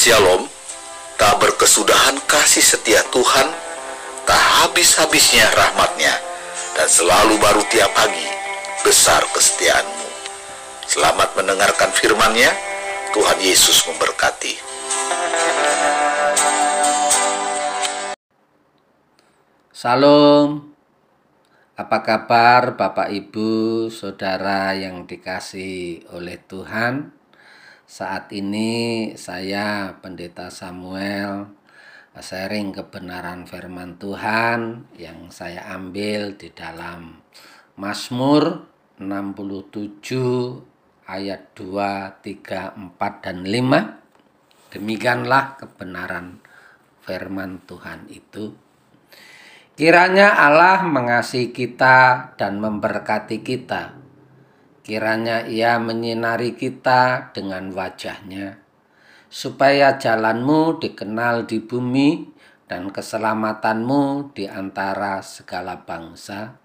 Shalom, tak berkesudahan kasih setia Tuhan, tak habis-habisnya rahmatnya, dan selalu baru tiap pagi, besar kesetiaanmu. Selamat mendengarkan firman-Nya, Tuhan Yesus memberkati. Salam. Apa kabar Bapak Ibu, Saudara yang dikasih oleh Tuhan? Saat ini saya Pendeta Samuel sharing kebenaran firman Tuhan yang saya ambil di dalam Mazmur 67 ayat 2, 3, 4 dan 5. Demikianlah kebenaran firman Tuhan itu Kiranya Allah mengasihi kita dan memberkati kita. Kiranya Ia menyinari kita dengan wajahnya, supaya jalanmu dikenal di bumi dan keselamatanmu di antara segala bangsa.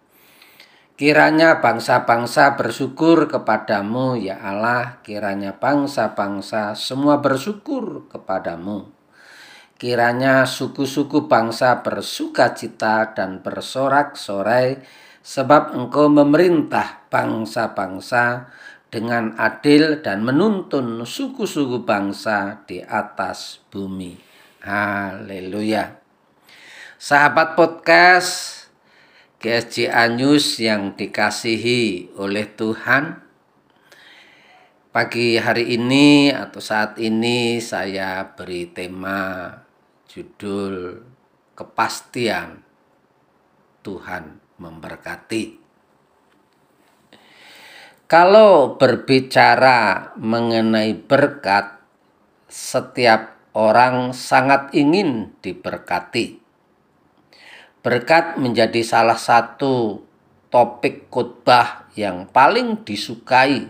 Kiranya bangsa-bangsa bersyukur kepadamu, ya Allah. Kiranya bangsa-bangsa semua bersyukur kepadamu. Kiranya suku-suku bangsa bersuka cita dan bersorak-sorai sebab engkau memerintah bangsa-bangsa dengan adil dan menuntun suku-suku bangsa di atas bumi. Haleluya. Sahabat podcast GSJ Anyus yang dikasihi oleh Tuhan, Pagi hari ini atau saat ini saya beri tema judul kepastian Tuhan memberkati. Kalau berbicara mengenai berkat, setiap orang sangat ingin diberkati. Berkat menjadi salah satu topik khotbah yang paling disukai.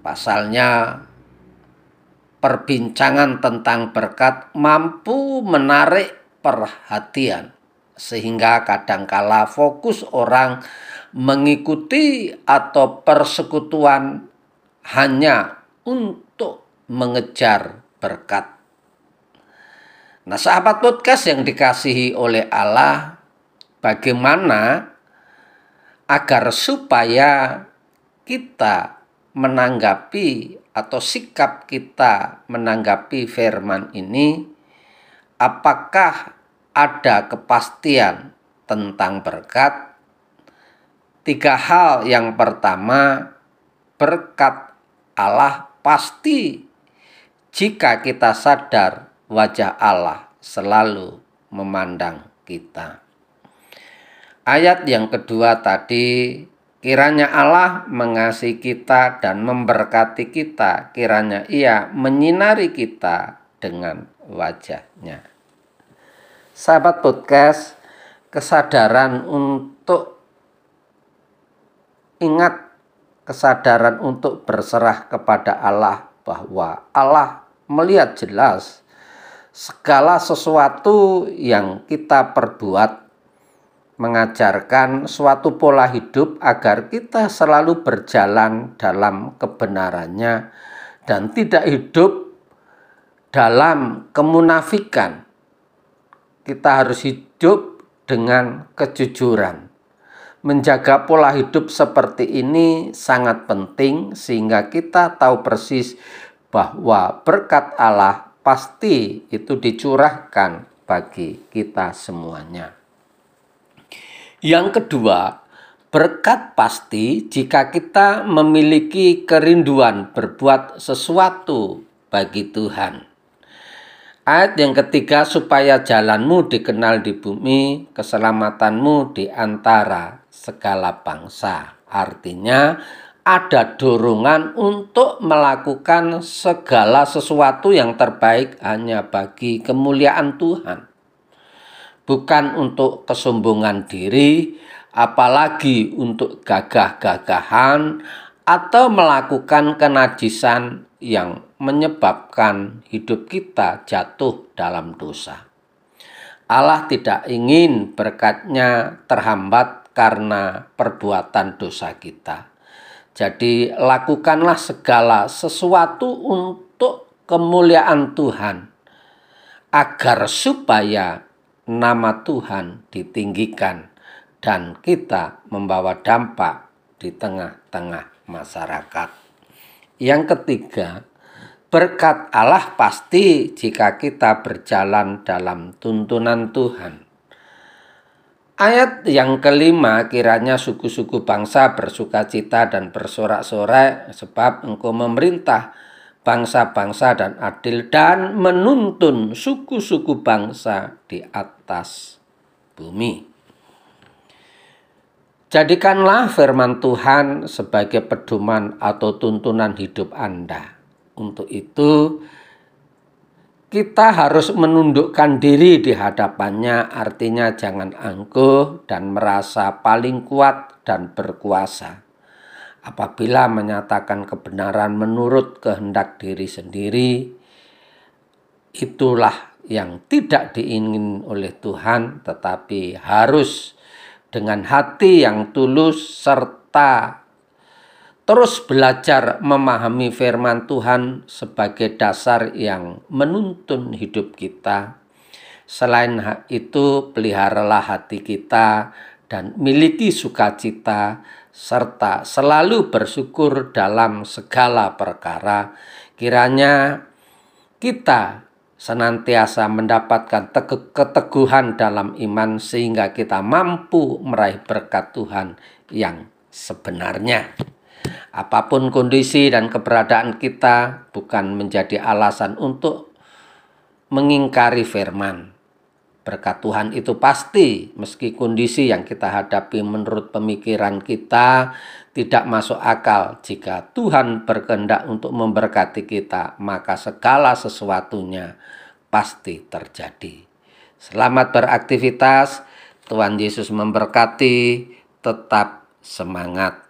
Pasalnya perbincangan tentang berkat mampu menarik perhatian sehingga kadangkala fokus orang mengikuti atau persekutuan hanya untuk mengejar berkat. Nah, sahabat podcast yang dikasihi oleh Allah, bagaimana agar supaya kita menanggapi atau sikap kita menanggapi firman ini, apakah ada kepastian tentang berkat? Tiga hal yang pertama, berkat Allah pasti jika kita sadar wajah Allah selalu memandang kita. Ayat yang kedua tadi Kiranya Allah mengasihi kita dan memberkati kita. Kiranya Ia menyinari kita dengan wajahnya. Sahabat podcast, kesadaran untuk ingat kesadaran untuk berserah kepada Allah bahwa Allah melihat jelas segala sesuatu yang kita perbuat mengajarkan suatu pola hidup agar kita selalu berjalan dalam kebenarannya dan tidak hidup dalam kemunafikan. Kita harus hidup dengan kejujuran. Menjaga pola hidup seperti ini sangat penting sehingga kita tahu persis bahwa berkat Allah pasti itu dicurahkan bagi kita semuanya. Yang kedua, berkat pasti jika kita memiliki kerinduan berbuat sesuatu bagi Tuhan. Ayat yang ketiga, supaya jalanmu dikenal di bumi, keselamatanmu di antara segala bangsa. Artinya, ada dorongan untuk melakukan segala sesuatu yang terbaik hanya bagi kemuliaan Tuhan bukan untuk kesombongan diri, apalagi untuk gagah-gagahan atau melakukan kenajisan yang menyebabkan hidup kita jatuh dalam dosa. Allah tidak ingin berkatnya terhambat karena perbuatan dosa kita. Jadi lakukanlah segala sesuatu untuk kemuliaan Tuhan agar supaya nama Tuhan ditinggikan dan kita membawa dampak di tengah-tengah masyarakat. Yang ketiga, berkat Allah pasti jika kita berjalan dalam tuntunan Tuhan. Ayat yang kelima kiranya suku-suku bangsa bersuka cita dan bersorak-sorai sebab engkau memerintah bangsa-bangsa dan adil dan menuntun suku-suku bangsa di atas bumi. Jadikanlah firman Tuhan sebagai pedoman atau tuntunan hidup Anda. Untuk itu, kita harus menundukkan diri di hadapannya, artinya jangan angkuh dan merasa paling kuat dan berkuasa. Apabila menyatakan kebenaran menurut kehendak diri sendiri, itulah yang tidak diingin oleh Tuhan, tetapi harus dengan hati yang tulus serta terus belajar memahami firman Tuhan sebagai dasar yang menuntun hidup kita. Selain itu, peliharalah hati kita dan miliki sukacita serta selalu bersyukur dalam segala perkara. Kiranya kita senantiasa mendapatkan keteguhan dalam iman sehingga kita mampu meraih berkat Tuhan yang sebenarnya. Apa pun kondisi dan keberadaan kita bukan menjadi alasan untuk mengingkari firman. Berkat Tuhan itu pasti meski kondisi yang kita hadapi menurut pemikiran kita tidak masuk akal. Jika Tuhan berkehendak untuk memberkati kita, maka segala sesuatunya pasti terjadi. Selamat beraktivitas. Tuhan Yesus memberkati. Tetap semangat.